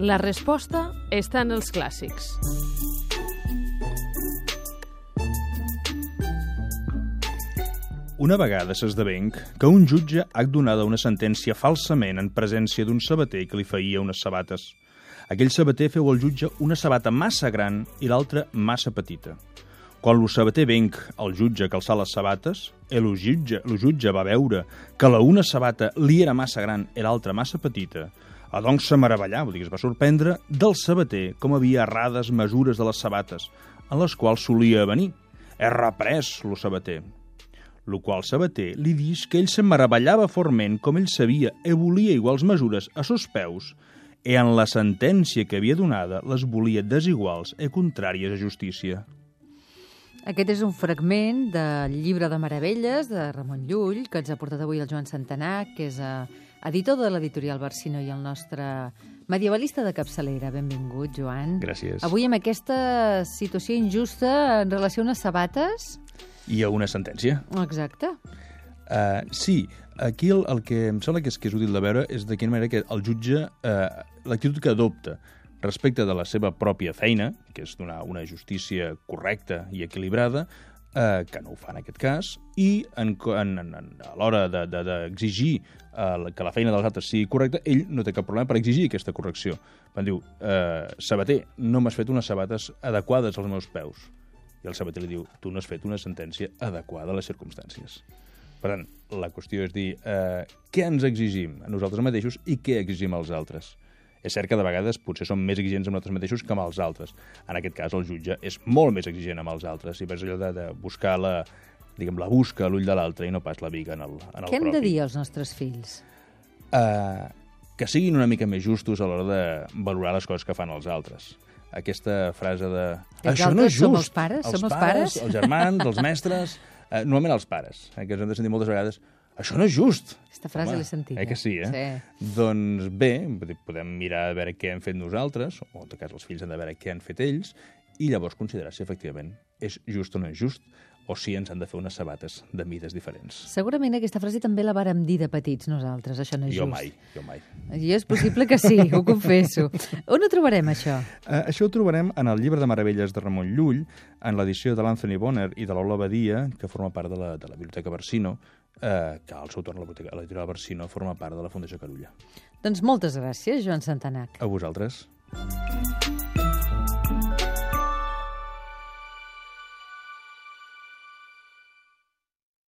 La resposta està en els clàssics. Una vegada s'esdevenc que un jutge ha donat una sentència falsament en presència d'un sabater que li feia unes sabates. Aquell sabater feu al jutge una sabata massa gran i l'altra massa petita. Quan el sabater venc al jutge calçar les sabates, el jutge, el jutge va veure que la una sabata li era massa gran i l'altra massa petita, a doncs se meravellà, vull dir es va sorprendre, del sabater com havia errades mesures de les sabates, en les quals solia venir. És reprès, lo sabater lo qual Sabater li dix que ell se meravellava forment com ell sabia e volia iguals mesures a sos peus, e en la sentència que havia donada les volia desiguals e contràries a justícia. Aquest és un fragment del llibre de Meravelles de Ramon Llull, que ens ha portat avui el Joan Santanà, que és eh, editor de l'editorial Barsino i el nostre medievalista de capçalera. Benvingut, Joan. Gràcies. Avui amb aquesta situació injusta en relació a unes sabates... I a una sentència. Exacte. Uh, sí, aquí el, el que em sembla que és, que és útil de veure és de quina manera que el jutge, uh, l'actitud que adopta respecte de la seva pròpia feina, que és donar una justícia correcta i equilibrada, eh, que no ho fa en aquest cas, i en, en, en, a l'hora d'exigir de, de, eh, que la feina dels altres sigui correcta, ell no té cap problema per exigir aquesta correcció. Van diu, eh, sabater, no m'has fet unes sabates adequades als meus peus. I el sabater li diu, tu no has fet una sentència adequada a les circumstàncies. Per tant, la qüestió és dir eh, què ens exigim a nosaltres mateixos i què exigim als altres. És cert que de vegades potser som més exigents amb nosaltres mateixos que amb els altres. En aquest cas, el jutge és molt més exigent amb els altres. I és allò de, de buscar la, diguem, la busca a l'ull de l'altre i no pas la viga en el, en el Què hem propi. de dir als nostres fills? Uh, que siguin una mica més justos a l'hora de valorar les coses que fan els altres. Aquesta frase de... Els Això no és just. som els pares? Som els pares?" Els germans, els mestres... Uh, normalment els pares, eh, que ens hem de sentir moltes vegades això no és just. Aquesta frase l'he sentida. Eh que sí, eh? Sí. Doncs bé, podem mirar a veure què hem fet nosaltres, o en tot cas els fills han de veure què han fet ells, i llavors considerar si efectivament és just o no és just, o si ens han de fer unes sabates de mides diferents. Segurament aquesta frase també la vàrem dir de petits nosaltres, això no és Jo just. mai, jo mai. I és possible que sí, ho confesso. On ho trobarem, això? Uh, això ho trobarem en el llibre de meravelles de Ramon Llull, en l'edició de l'Anthony Bonner i de l'Ola Badia, que forma part de la, de la Biblioteca Barsino, eh, que al seu torn l'editorial Barsino forma part de la Fundació Carulla. Doncs moltes gràcies, Joan Santanac. A vosaltres.